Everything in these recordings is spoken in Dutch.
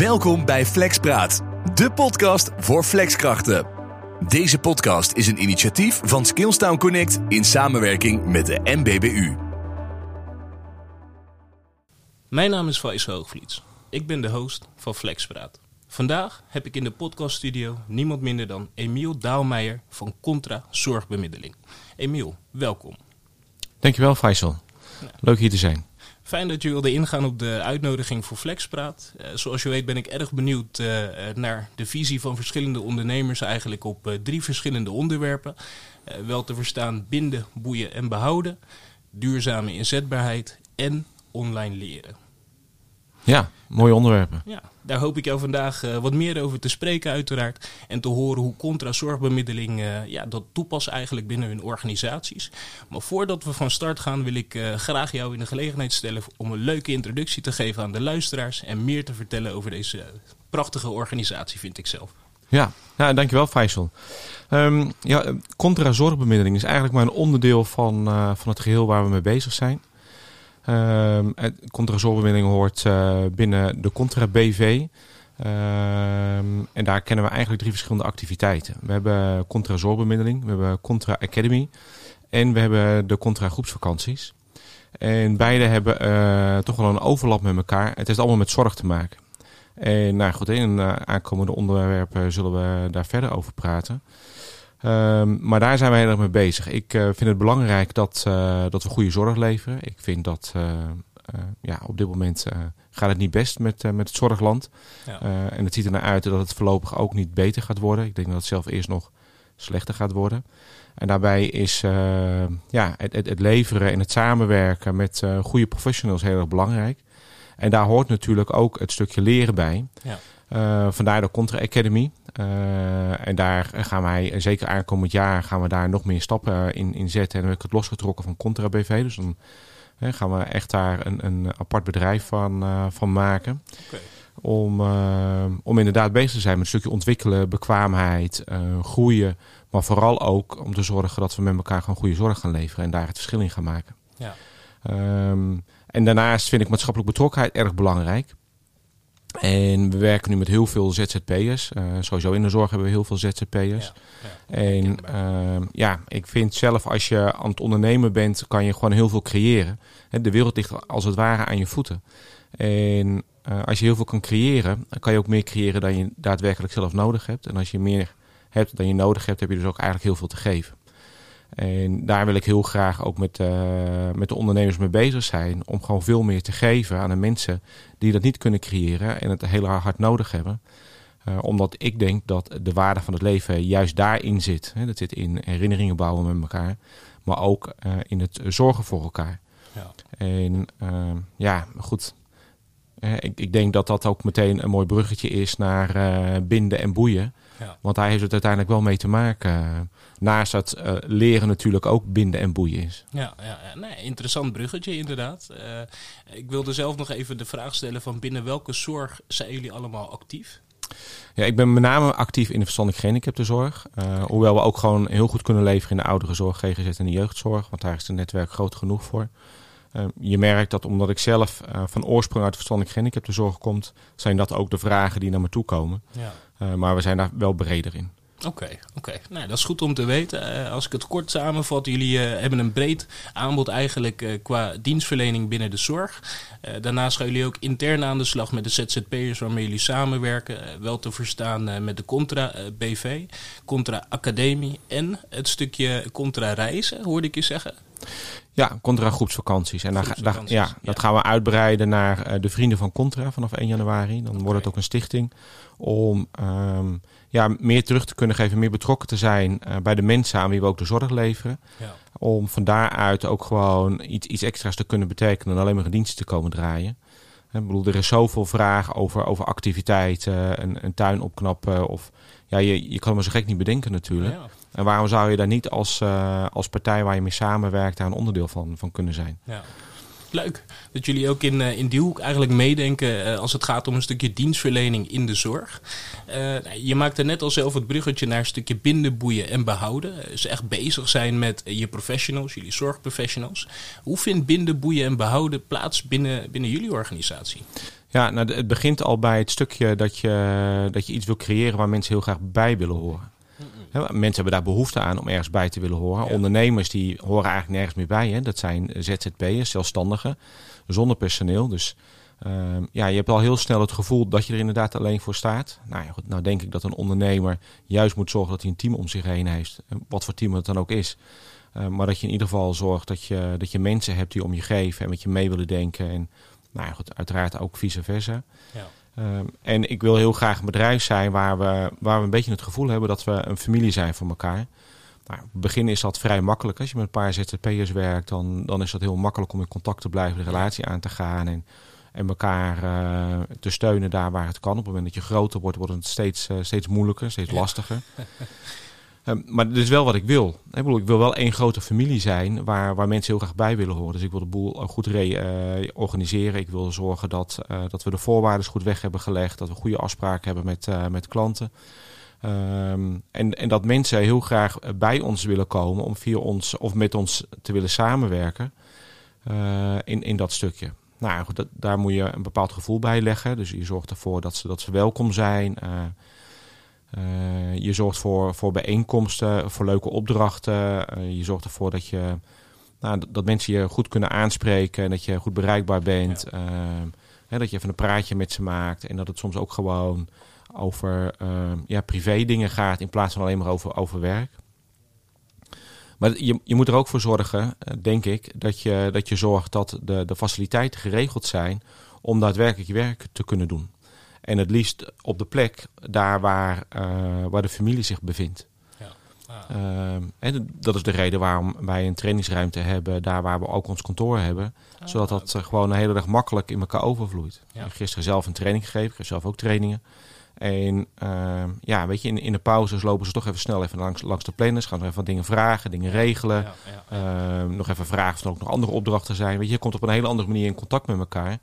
Welkom bij Flexpraat, de podcast voor flexkrachten. Deze podcast is een initiatief van Skillstown Connect in samenwerking met de MBBU. Mijn naam is Faisal Hoogvliets. Ik ben de host van Flexpraat. Vandaag heb ik in de podcaststudio niemand minder dan Emiel Daalmeijer van Contra Zorgbemiddeling. Emiel, welkom. Dankjewel Faisal. Leuk hier te zijn. Fijn dat je wilde ingaan op de uitnodiging voor Flexpraat. Uh, zoals je weet ben ik erg benieuwd uh, naar de visie van verschillende ondernemers eigenlijk op uh, drie verschillende onderwerpen. wel te verstaan binden, boeien en behouden, duurzame inzetbaarheid en online leren. Ja, mooie onderwerpen. Ja, daar hoop ik jou vandaag uh, wat meer over te spreken uiteraard. En te horen hoe contra-zorgbemiddeling uh, ja, dat toepast eigenlijk binnen hun organisaties. Maar voordat we van start gaan wil ik uh, graag jou in de gelegenheid stellen om een leuke introductie te geven aan de luisteraars. En meer te vertellen over deze prachtige organisatie vind ik zelf. Ja, nou, dankjewel Faisal. Um, ja, contra-zorgbemiddeling is eigenlijk maar een onderdeel van, van het geheel waar we mee bezig zijn. Uh, Contra-zorgbemiddeling hoort uh, binnen de Contra BV. Uh, en daar kennen we eigenlijk drie verschillende activiteiten. We hebben Contra Zorgbemiddeling, we hebben Contra Academy en we hebben de Contra Groepsvakanties. En beide hebben uh, toch wel een overlap met elkaar. Het heeft allemaal met zorg te maken. En nou goed, in een aankomende onderwerpen zullen we daar verder over praten. Um, maar daar zijn we heel erg mee bezig. Ik uh, vind het belangrijk dat, uh, dat we goede zorg leveren. Ik vind dat uh, ja, op dit moment gaat het niet best met, met het zorgland. Ja. en het ziet er naar uit dat het voorlopig ook niet beter gaat worden. Ik denk dat het zelf eerst nog slechter gaat worden. En daarbij is ja, het, het, het, leveren en het samenwerken met goede professionals heel erg belangrijk. En daar hoort natuurlijk ook het stukje leren bij. Ja. Vandaar de Contra Academy. Uh, en daar gaan wij, zeker aankomend jaar, gaan we daar nog meer stappen in, in zetten. En dan heb ik het losgetrokken van Contra BV. Dus dan uh, gaan we echt daar een, een apart bedrijf van, van maken. Okay. Om, om inderdaad bezig te zijn met een stukje ontwikkelen, bekwaamheid, groeien. Maar vooral ook om te zorgen dat we met elkaar gewoon goede zorg gaan leveren. En daar het verschil in gaan maken. Ja. Um, en daarnaast vind ik maatschappelijke betrokkenheid erg belangrijk. En we werken nu met heel veel ZZP'ers. Uh, sowieso in de zorg hebben we heel veel ZZP'ers. Ja, ja, en uh, ja, ik vind zelf als je aan het ondernemen bent, kan je gewoon heel veel creëren. De wereld ligt als het ware aan je voeten. En uh, als je heel veel kan creëren, dan kan je ook meer creëren dan je daadwerkelijk zelf nodig hebt. En als je meer hebt dan je nodig hebt, heb je dus ook eigenlijk heel veel te geven. En daar wil ik heel graag ook met, uh, met de ondernemers mee bezig zijn. Om gewoon veel meer te geven aan de mensen die dat niet kunnen creëren en het heel hard nodig hebben. Uh, omdat ik denk dat de waarde van het leven juist daarin zit. Hè. Dat zit in herinneringen bouwen met elkaar. Maar ook uh, in het zorgen voor elkaar. Ja. En ja, goed. ik, ik denk dat dat ook meteen een mooi bruggetje is naar binden en boeien. Ja. Want daar heeft het uiteindelijk wel mee te maken. Naast het uh, leren natuurlijk ook binden en boeien is. Ja, ja, nee, interessant bruggetje inderdaad. Uh, ik wilde zelf nog even de vraag stellen van binnen welke zorg zijn jullie allemaal actief? Ja, ik ben met name actief in de verstandelijk gehandicaptenzorg. Uh, hoewel we ook gewoon heel goed kunnen leveren in de ouderenzorg, GGZ en de jeugdzorg. Want daar is het netwerk groot genoeg voor. Uh, je merkt dat omdat ik zelf uh, van oorsprong uit de verstandelijk gehandicaptenzorg kom, zijn dat ook de vragen die naar me toe komen. Ja. Uh, maar we zijn daar wel breder in. Oké, okay, oké. Okay. Nou, dat is goed om te weten. Uh, als ik het kort samenvat, jullie uh, hebben een breed aanbod eigenlijk uh, qua dienstverlening binnen de zorg. daarnaast gaan jullie ook intern aan de slag met de ZZP'ers waarmee jullie samenwerken. wel te verstaan met de Contra BV, Contra Academie en het stukje Contra Reizen, hoorde ik je zeggen. Ja, Contra groepsvakanties. En daar, daar, ja, dat gaan we uitbreiden naar de vrienden van Contra vanaf 1 januari. Dan okay. wordt het ook een stichting om... Um, ja, meer terug te kunnen geven, meer betrokken te zijn uh, bij de mensen aan wie we ook de zorg leveren. Ja. Om van daaruit ook gewoon iets, iets extra's te kunnen betekenen en alleen maar een dienst te komen draaien. Ik bedoel, er is zoveel vraag over, over activiteiten, een, een tuin opknappen. Of, ja, je, je kan me zo gek niet bedenken natuurlijk. Ja. En waarom zou je daar niet als, uh, als partij waar je mee samenwerkt daar een onderdeel van, van kunnen zijn? Ja. Leuk dat jullie ook in, uh, in die hoek eigenlijk meedenken uh, als het gaat om een stukje dienstverlening in de zorg. Uh, je maakte net al zelf het bruggetje naar een stukje binden, boeien en behouden. Dus echt bezig zijn met je professionals, jullie zorgprofessionals. Hoe vindt binden, boeien en behouden plaats binnen, binnen jullie organisatie? Ja, nou, het begint al bij het stukje dat je, dat je iets wil creëren waar mensen heel graag bij willen horen. Mensen hebben daar behoefte aan om ergens bij te willen horen. Ondernemers die horen eigenlijk nergens meer bij. Hè. Dat zijn ZZP'ers, zelfstandigen, zonder personeel. Dus Ehm, ja, je hebt al heel snel het gevoel dat je er inderdaad alleen voor staat. Nou, ja, goed, nou denk ik dat een ondernemer juist moet zorgen dat hij een team om zich heen heeft. Wat voor team het dan ook is. Ehm, maar dat je in ieder geval zorgt dat je, dat je mensen hebt die om je geven en met je mee willen denken. En nou ja, goed, uiteraard ook vice versa. Ja. Ehm, en ik wil heel graag een bedrijf zijn waar we, waar we een beetje het gevoel hebben dat we een familie zijn voor elkaar. Nou, het begin is dat vrij makkelijk. Als je met een paar ZZP'ers werkt, dan, dan is dat heel makkelijk om in contact te blijven, de relatie aan te gaan. En en elkaar uh, te steunen daar waar het kan. Op het moment dat je groter wordt, wordt het steeds, uh, steeds moeilijker, steeds lastiger. um, maar dat is wel wat ik wil. Ik, ik wil wel één grote familie zijn waar, waar mensen heel graag bij willen horen. Dus ik wil de boel goed re, uh, organiseren. Ik wil zorgen dat, dat we de voorwaarden goed weg hebben gelegd. Dat we goede afspraken hebben met, met klanten. Um, en, en dat mensen heel graag bij ons willen komen om via ons of met ons te willen samenwerken in, in dat stukje. Nou dat, daar moet je een bepaald gevoel bij leggen. Dus je zorgt ervoor dat ze, dat ze welkom zijn. Uh, uh, je zorgt voor, voor bijeenkomsten, voor leuke opdrachten. Uh, je zorgt ervoor dat, je, nou, dat mensen je goed kunnen aanspreken en dat je goed bereikbaar bent. Ja. Hè, dat je even een praatje met ze maakt en dat het soms ook gewoon over ja, privé dingen gaat in plaats van alleen maar over, over werk. Maar je, je moet er ook voor zorgen, eh, denk ik, dat je, dat je zorgt dat de, de faciliteiten geregeld zijn om daadwerkelijk je werk te kunnen doen. En het liefst op de plek daar waar, uh, waar de familie zich bevindt. Ja. Uh, en dat is de reden waarom wij een trainingsruimte hebben, daar waar we ook ons kantoor hebben. Ah, zodat dat uh, gewoon een hele dag makkelijk in elkaar overvloeit. Ja. Gisteren zelf een training gegeven, ik zelf ook trainingen. En uh, ja, weet je, in, in de pauzes lopen ze toch even snel even langs, langs de planners. Gaan nog even wat dingen vragen, dingen regelen. Ja, ja, uh, nog even vragen of er ook nog andere opdrachten zijn. Weet je, je komt op een hele andere manier in contact met elkaar.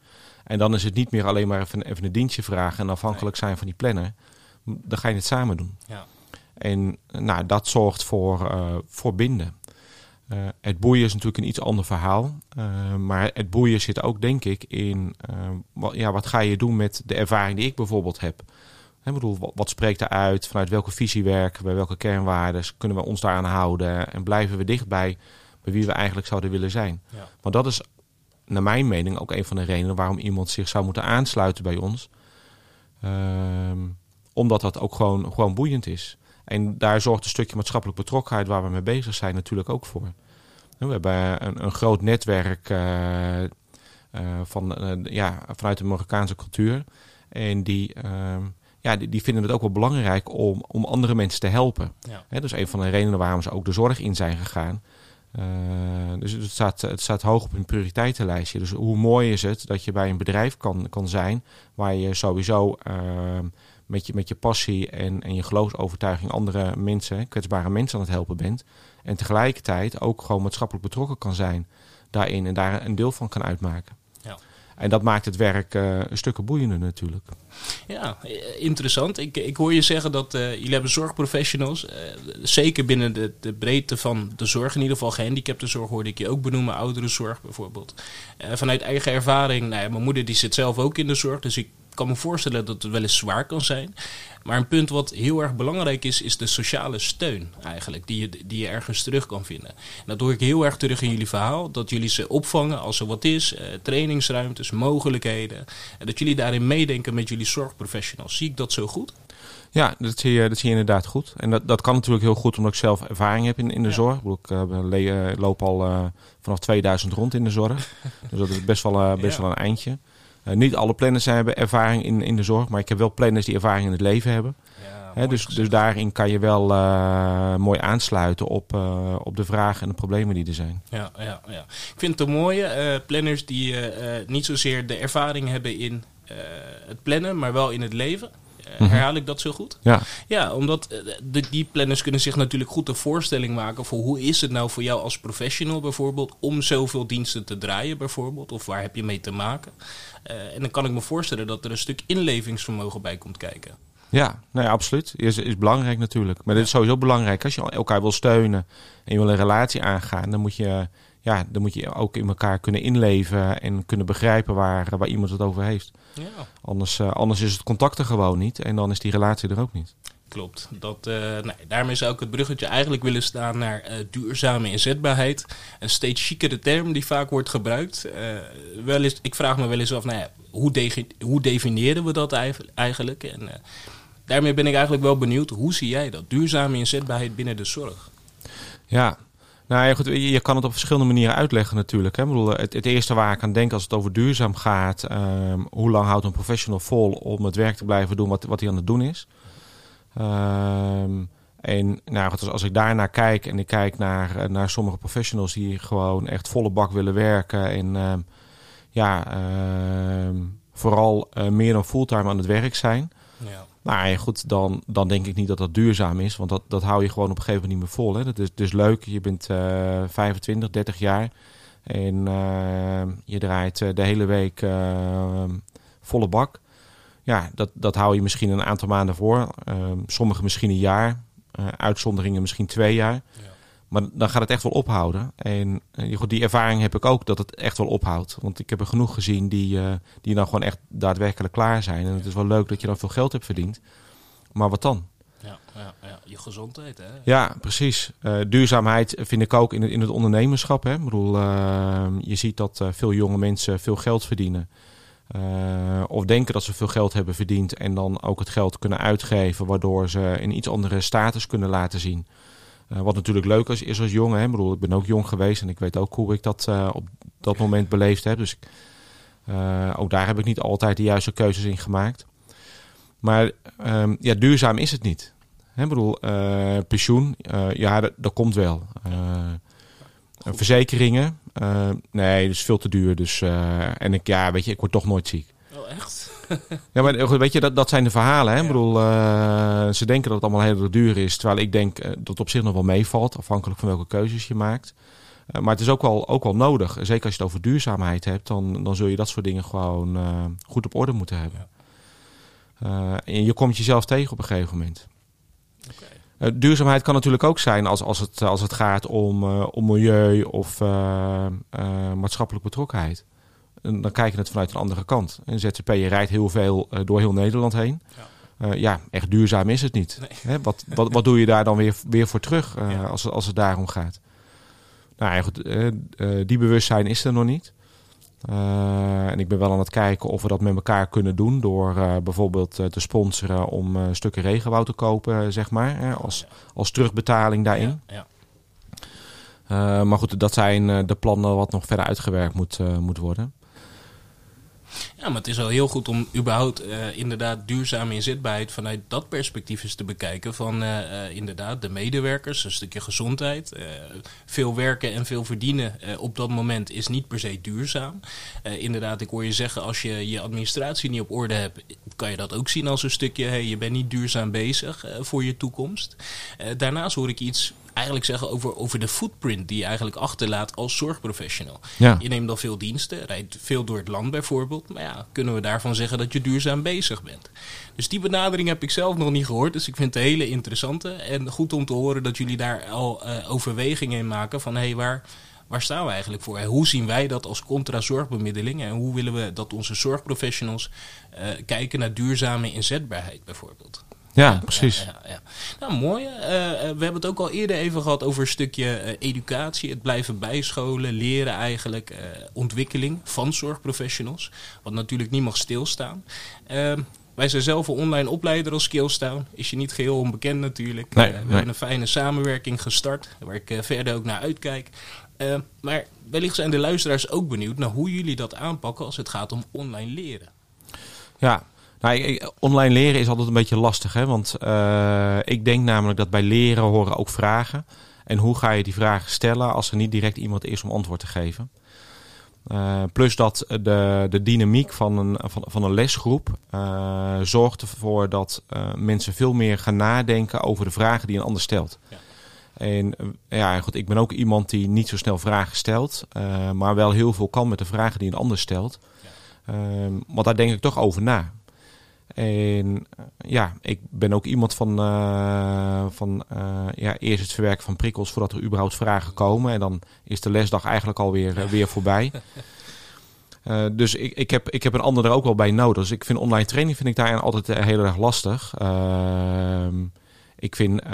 En dan is het niet meer alleen maar even, even een dienstje vragen en afhankelijk zijn van die planner. Dan ga je het samen doen. Ja. En nou, dat zorgt voor, uh, voor binden. Uh, het boeien is natuurlijk een iets ander verhaal. Uh, maar het boeien zit ook, denk ik, in wat, ja, wat ga je doen met de ervaring die ik bijvoorbeeld heb. Ik bedoel, wat, spreekt eruit? Vanuit welke visie werken we? Welke kernwaarden kunnen we ons daaraan houden? En blijven we dichtbij bij wie we eigenlijk zouden willen zijn? Ja. Want dat is naar mijn mening ook een van de redenen waarom iemand zich zou moeten aansluiten bij ons. Um, omdat dat ook gewoon, gewoon boeiend is. En daar zorgt een stukje maatschappelijk betrokkenheid waar we mee bezig zijn natuurlijk ook voor. We hebben een, een groot netwerk uh, uh, van, uh, ja, vanuit de Marokkaanse cultuur. En die, ehm, ja, die, die, vinden het ook wel belangrijk om, om andere mensen te helpen. Ja. He, dus een van de redenen waarom ze ook de zorg in zijn gegaan. Uh, dus het staat, het staat hoog op hun prioriteitenlijstje. Dus hoe mooi is het dat je bij een bedrijf kan, kan zijn waar je sowieso uh, met, je, met je passie en, en je geloofsovertuiging andere mensen, kwetsbare mensen aan het helpen bent. En tegelijkertijd ook gewoon maatschappelijk betrokken kan zijn daarin en daar een deel van kan uitmaken. En dat maakt het werk uh, een stuk boeiender natuurlijk. Ja, interessant. Ik, ik hoor je zeggen dat uh, jullie hebben zorgprofessionals. Zeker binnen de, de breedte van de zorg, in ieder geval gehandicaptenzorg hoorde ik je ook benoemen, ouderenzorg bijvoorbeeld. vanuit eigen ervaring, nou ja, mijn moeder die zit zelf ook in de zorg, dus ik kan me voorstellen dat het wel eens zwaar kan zijn. Maar een punt wat heel erg belangrijk is, is de sociale steun eigenlijk, die je, die je ergens terug kan vinden. En dat hoor ik heel erg terug in jullie verhaal, dat jullie ze opvangen als er wat is, eh, trainingsruimtes, mogelijkheden. En dat jullie daarin meedenken met jullie zorgprofessionals. Zie ik dat zo goed? Ja, dat zie, je, dat zie je inderdaad goed. En dat, dat kan natuurlijk heel goed omdat ik zelf ervaring heb in, in de zorg. Ik, uh, loop al uh, vanaf 2000 rond in de zorg. dus dat is best wel, best wel een eindje. Uh, niet alle planners hebben ervaring in, in de zorg, maar ik heb wel planners die ervaring in het leven hebben. Ja, dus, dus daarin kan je wel uh, mooi aansluiten op, uh, op de vragen en de problemen die er zijn. Ja, ja, ja. Ik vind het een mooie. planners die niet zozeer de ervaring hebben in het plannen, maar wel in het leven. Mhm. Herhaal ik dat zo goed? Ja. Ja, omdat de, die planners kunnen zich natuurlijk goed een voorstelling maken voor hoe is het nou voor jou als professional bijvoorbeeld om zoveel diensten te draaien bijvoorbeeld. Of waar heb je mee te maken? Uh, en dan kan ik me voorstellen dat er een stuk inlevingsvermogen bij komt kijken. Ja, nou ja, absoluut. Is, is belangrijk natuurlijk. Maar dit is sowieso belangrijk. Als je elkaar wil steunen en je wil een relatie aangaan, dan moet je, ja, dan moet je ook in elkaar kunnen inleven en kunnen begrijpen waar, waar iemand het over heeft. Ja. Anders, uh, anders is het contact er gewoon niet en dan is die relatie er ook niet. Klopt. Dat, uh, nee, daarmee zou ik het bruggetje eigenlijk willen staan naar uh, duurzame inzetbaarheid. Een steeds chicere term die vaak wordt gebruikt. wel eens, ik vraag me wel eens af, nou ja, hoe, de, hoe definiëren we dat eigenlijk? En daarmee ben ik eigenlijk wel benieuwd, hoe zie jij dat? Duurzame inzetbaarheid binnen de zorg? Ja, nou ja, goed, je kan het op verschillende manieren uitleggen natuurlijk. Hè. Ik bedoel, het, het, eerste waar ik aan denk als het over duurzaam gaat, um, hoe lang houdt een professional vol om het werk te blijven doen wat, wat hij aan het doen is. Um, en nou, als, als ik daarnaar kijk en ik kijk naar, naar sommige professionals die gewoon echt volle bak willen werken en um, ja, vooral uh, meer dan fulltime aan het werk zijn. Ja. Nou ja, goed, dan, dan denk ik niet dat dat duurzaam is. Want dat, dat hou je gewoon op een gegeven moment niet meer vol. Hè. Dat is dus leuk. Je bent uh, 25, 30 jaar. En uh, je draait uh, de hele week volle bak. Ja, dat, dat hou je misschien een aantal maanden voor. Sommigen misschien een jaar. uitzonderingen misschien twee jaar. Ja. Maar dan gaat het echt wel ophouden. En uh, die ervaring heb ik ook dat het echt wel ophoudt. Want ik heb er genoeg gezien die, uh, die dan gewoon echt daadwerkelijk klaar zijn. En het is wel leuk dat je dan veel geld hebt verdiend. Maar wat dan? Ja, ja, ja. je gezondheid hè? Ja, precies. Uh, duurzaamheid vind ik ook in het, in het ondernemerschap. Hè? Ik bedoel, je ziet dat veel jonge mensen veel geld verdienen. of denken dat ze veel geld hebben verdiend en dan ook het geld kunnen uitgeven, waardoor ze een iets andere status kunnen laten zien. Uh, wat natuurlijk leuk is, is als jongen. Hè? Ik bedoel, ik ben ook jong geweest en ik weet ook hoe ik dat uh, op dat moment beleefd heb. Dus uh, ook daar heb ik niet altijd de juiste keuzes in gemaakt. Maar um, ja, duurzaam is het niet. Ik bedoel, pensioen, ja, dat, dat, komt wel. verzekeringen, nee, dat is veel te duur. Dus, en ik, ja, weet je, ik word toch nooit ziek. Oh, echt? ja, maar weet je, dat, dat zijn de verhalen. Hè? Ja. Ik bedoel, uh, ze denken dat het allemaal heel duur is. Terwijl ik denk uh, dat het op zich nog wel meevalt. Afhankelijk van welke keuzes je maakt. Uh, maar het is ook wel, ook wel nodig. Zeker als je het over duurzaamheid hebt. Dan, dan zul je dat soort dingen gewoon goed op orde moeten hebben. Ja. en je komt jezelf tegen op een gegeven moment. Okay. duurzaamheid kan natuurlijk ook zijn als, als, het, als het gaat om, om milieu of maatschappelijk betrokkenheid. En dan kijk je het vanuit een andere kant. Een ZZP'er rijdt heel veel uh, door heel Nederland heen. Ja. Uh, ja, echt duurzaam is het niet. Nee. Hè? Wat, wat, wat doe je daar dan weer, weer voor terug uh, ja. als, als het daarom gaat? Nou ja, goed, die bewustzijn is er nog niet. en ik ben wel aan het kijken of we dat met elkaar kunnen doen door bijvoorbeeld te sponsoren om stukken regenwoud te kopen, zeg maar, als, als terugbetaling daarin. Ja. maar goed, dat zijn de plannen wat nog verder uitgewerkt moet, moet worden. Ja, maar het is wel heel goed om überhaupt uh, inderdaad duurzame inzetbaarheid vanuit dat perspectief eens te bekijken. Van uh, uh, inderdaad de medewerkers, een stukje gezondheid. veel werken en veel verdienen op dat moment is niet per se duurzaam. inderdaad, ik hoor je zeggen, als je je administratie niet op orde hebt, kan je dat ook zien als een stukje, hey, je bent niet duurzaam bezig voor je toekomst. daarnaast hoor ik iets eigenlijk zeggen over, over de footprint die je eigenlijk achterlaat als zorgprofessional. Ja. Je neemt al veel diensten, rijdt veel door het land bijvoorbeeld. Maar ja, kunnen we daarvan zeggen dat je duurzaam bezig bent? Dus die benadering heb ik zelf nog niet gehoord. Dus ik vind het een hele interessante. En goed om te horen dat jullie daar al uh, overwegingen in maken van hé, hey, waar waar staan we eigenlijk voor? Hoe zien wij dat als contra-zorgbemiddeling? En hoe willen we dat onze zorgprofessionals uh, kijken naar duurzame inzetbaarheid bijvoorbeeld? Ja, precies. Ja, ja, Nou, mooi. Uh, we hebben het ook al eerder even gehad over een stukje uh, educatie. Het blijven bijscholen, leren eigenlijk. Uh, ontwikkeling van zorgprofessionals. Wat natuurlijk niet mag stilstaan. Ehm, wij zijn zelf een online opleider als Skillstown. Is je niet geheel onbekend natuurlijk. Nee, we nee. hebben een fijne samenwerking gestart. Waar ik verder ook naar uitkijk. Ehm, maar wellicht zijn de luisteraars ook benieuwd naar hoe jullie dat aanpakken als het gaat om online leren. Ja, nou, online leren is altijd een beetje lastig, hè? want uh, ik denk namelijk dat bij leren horen ook vragen. En hoe ga je die vragen stellen als er niet direct iemand is om antwoord te geven? Uh, plus dat de, de dynamiek van een, van, van een lesgroep uh, zorgt ervoor dat mensen veel meer gaan nadenken over de vragen die een ander stelt. Ja. En ja, goed, ik ben ook iemand die niet zo snel vragen stelt, maar wel heel veel kan met de vragen die een ander stelt. Ja. want daar denk ik toch over na. En eh, ja, ik ben ook iemand van, eh, van eh, ja, eerst het verwerken van prikkels voordat er überhaupt vragen komen. En dan is de lesdag eigenlijk alweer uh, weer voorbij. Dus ik, ik, heb, ik heb een ander er ook wel bij nodig. Dus ik vind online training vind ik daar altijd heel erg lastig. Uh, ik vind uh,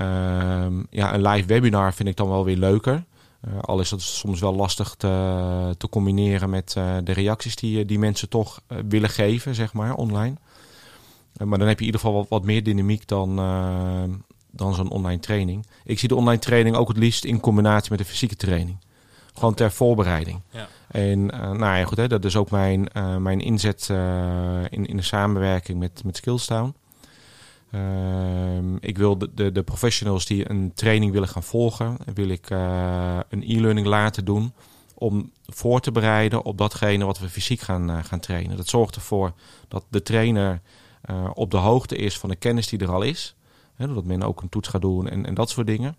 ja, een live webinar vind ik dan wel weer leuker. Al is dat soms wel lastig te, te combineren met de reacties die, die mensen toch willen geven, zeg maar, online. Maar dan heb je in ieder geval wat, wat meer dynamiek dan, dan zo'n online training. Ik zie de online training ook het liefst in combinatie met de fysieke training. Gewoon ter voorbereiding. Ja. En nou ja, goed, hè, dat is ook mijn, mijn inzet in, in de samenwerking met, met Skillstown. Uh, ik wil de, de, de, professionals die een training willen gaan volgen, wil ik een e-learning laten doen om voor te bereiden op datgene wat we fysiek gaan, gaan trainen. Dat zorgt ervoor dat de trainer uh, op de hoogte is van de kennis die er al is. Hè, dat men ook een toets gaat doen en, en dat soort dingen.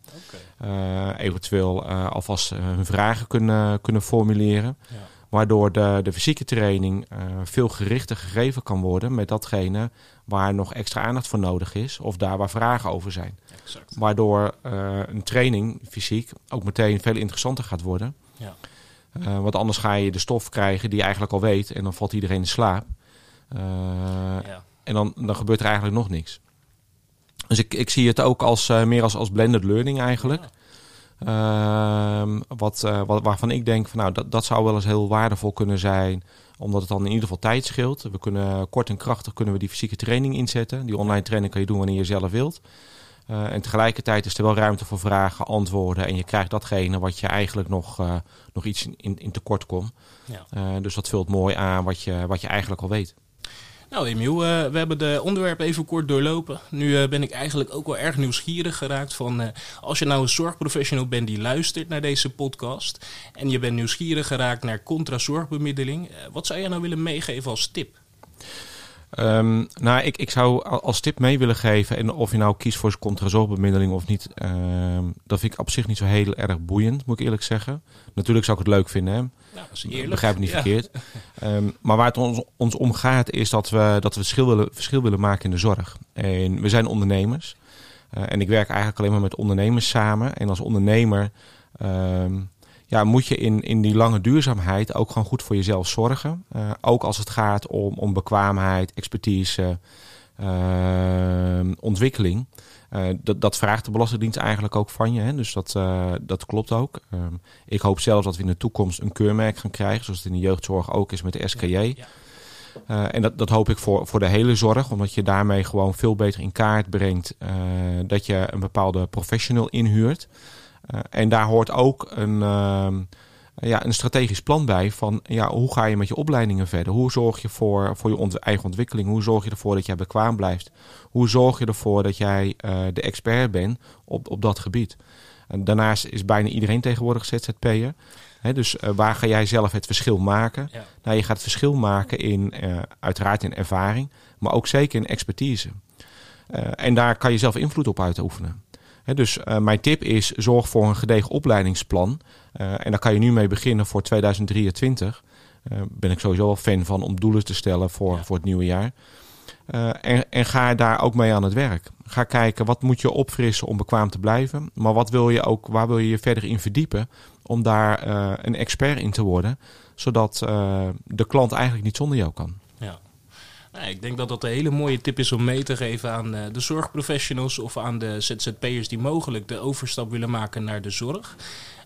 Okay. eventueel alvast hun vragen kunnen, kunnen formuleren. Ja. Waardoor de, de fysieke training veel gerichter gegeven kan worden met datgene waar nog extra aandacht voor nodig is. Of daar waar vragen over zijn. Exact. Waardoor een training fysiek ook meteen veel interessanter gaat worden. Ja. Uh, want anders ga je de stof krijgen die je eigenlijk al weet. En dan valt iedereen in slaap. Ja. En dan, dan gebeurt er eigenlijk nog niks. Dus ik, ik zie het ook als, meer als, als blended learning eigenlijk. Ja. Uh, wat, uh, wat, waarvan ik denk van nou, dat, dat zou wel eens heel waardevol kunnen zijn. Omdat het dan in ieder geval tijd scheelt. We kunnen kort en krachtig kunnen we die fysieke training inzetten. Die online training kan je doen wanneer je zelf wilt. Uh, en tegelijkertijd is er wel ruimte voor vragen, antwoorden. En je krijgt datgene wat je eigenlijk nog, uh, nog iets in, in tekort komt. Ja. dus dat vult mooi aan wat je, wat je eigenlijk al weet. Nou, Emiel, uh, we hebben de onderwerpen even kort doorlopen. Nu uh, ben ik eigenlijk ook wel erg nieuwsgierig geraakt van uh, als je nou een zorgprofessional bent die luistert naar deze podcast en je bent nieuwsgierig geraakt naar contra-zorgbemiddeling, wat zou je nou willen meegeven als tip? Um, nou, ik, ik zou als tip mee willen geven, en of je nou kiest voor contrazoorbemiddeling of niet, um, dat vind ik op zich niet zo heel erg boeiend, moet ik eerlijk zeggen. Natuurlijk zou ik het leuk vinden, hè? Nou, dat is eerlijk. Begrijp ik niet ja. verkeerd. Um, maar waar het ons, ons om gaat, is dat we, dat we verschil, willen, verschil willen maken in de zorg. En we zijn ondernemers. Uh, en ik werk eigenlijk alleen maar met ondernemers samen. En als ondernemer ja, moet je in, in die lange duurzaamheid ook gewoon goed voor jezelf zorgen. Uh, ook als het gaat om, om bekwaamheid, expertise, uh, ontwikkeling. Uh, dat, dat vraagt de Belastingdienst eigenlijk ook van je. Hè? Dus dat, dat klopt ook. ik hoop zelfs dat we in de toekomst een keurmerk gaan krijgen. Zoals het in de jeugdzorg ook is met de SKJ. Ja, ja. Uh, en dat, dat hoop ik voor, voor de hele zorg, omdat je daarmee gewoon veel beter in kaart brengt uh, dat je een bepaalde professional inhuurt. Uh, en daar hoort ook een, uh, ja, een strategisch plan bij van ja, hoe ga je met je opleidingen verder? Hoe zorg je voor, voor je ont eigen ontwikkeling? Hoe zorg je ervoor dat jij bekwaam blijft? Hoe zorg je ervoor dat jij uh, de expert bent op, op dat gebied? En daarnaast is bijna iedereen tegenwoordig ZZP'er. He, dus uh, waar ga jij zelf het verschil maken? Ja. Nou, je gaat het verschil maken in, uh, uiteraard in ervaring, maar ook zeker in expertise. Uh, en daar kan je zelf invloed op uitoefenen. He, dus uh, mijn tip is: zorg voor een gedegen opleidingsplan. Uh, en daar kan je nu mee beginnen voor 2023. Uh, ben ik sowieso wel fan van om doelen te stellen voor, ja. voor het nieuwe jaar. En, en, ga daar ook mee aan het werk. Ga kijken wat moet je opfrissen om bekwaam te blijven. Maar wat wil je ook, waar wil je je verder in verdiepen om daar een expert in te worden. Zodat de klant eigenlijk niet zonder jou kan. Nou, ik denk dat dat een hele mooie tip is om mee te geven aan uh, de zorgprofessionals of aan de ZZP'ers die mogelijk de overstap willen maken naar de zorg.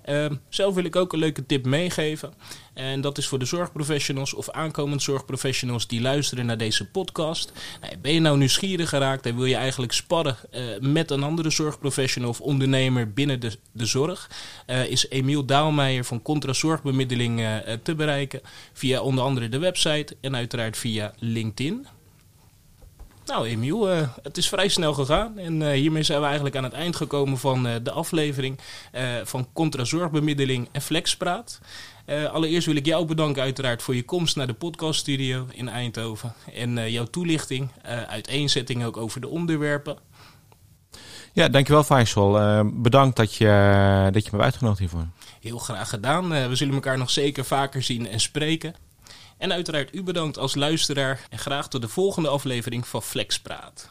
Uh, zelf wil ik ook een leuke tip meegeven. En dat is voor de zorgprofessionals of aankomend zorgprofessionals die luisteren naar deze podcast. Nou, ben je nou nieuwsgierig geraakt en wil je eigenlijk sparren uh, met een andere zorgprofessional of ondernemer binnen de, de zorg? Uh, is Emiel Daalmeijer van Contra Zorgbemiddeling uh, te bereiken via onder andere de website en uiteraard via LinkedIn. Nou, Emiel, uh, het is vrij snel gegaan. En uh, hiermee zijn we eigenlijk aan het eind gekomen van uh, de aflevering van Contra Zorgbemiddeling en Flexpraat. allereerst wil ik jou bedanken uiteraard voor je komst naar de podcaststudio in Eindhoven. En jouw toelichting, uiteenzetting ook over de onderwerpen. Ja, dankjewel Faisal. bedankt dat je, dat je me hebt uitgenodigd hiervoor. Heel graag gedaan. we zullen elkaar nog zeker vaker zien en spreken. En uiteraard u bedankt als luisteraar en graag tot de volgende aflevering van Flexpraat.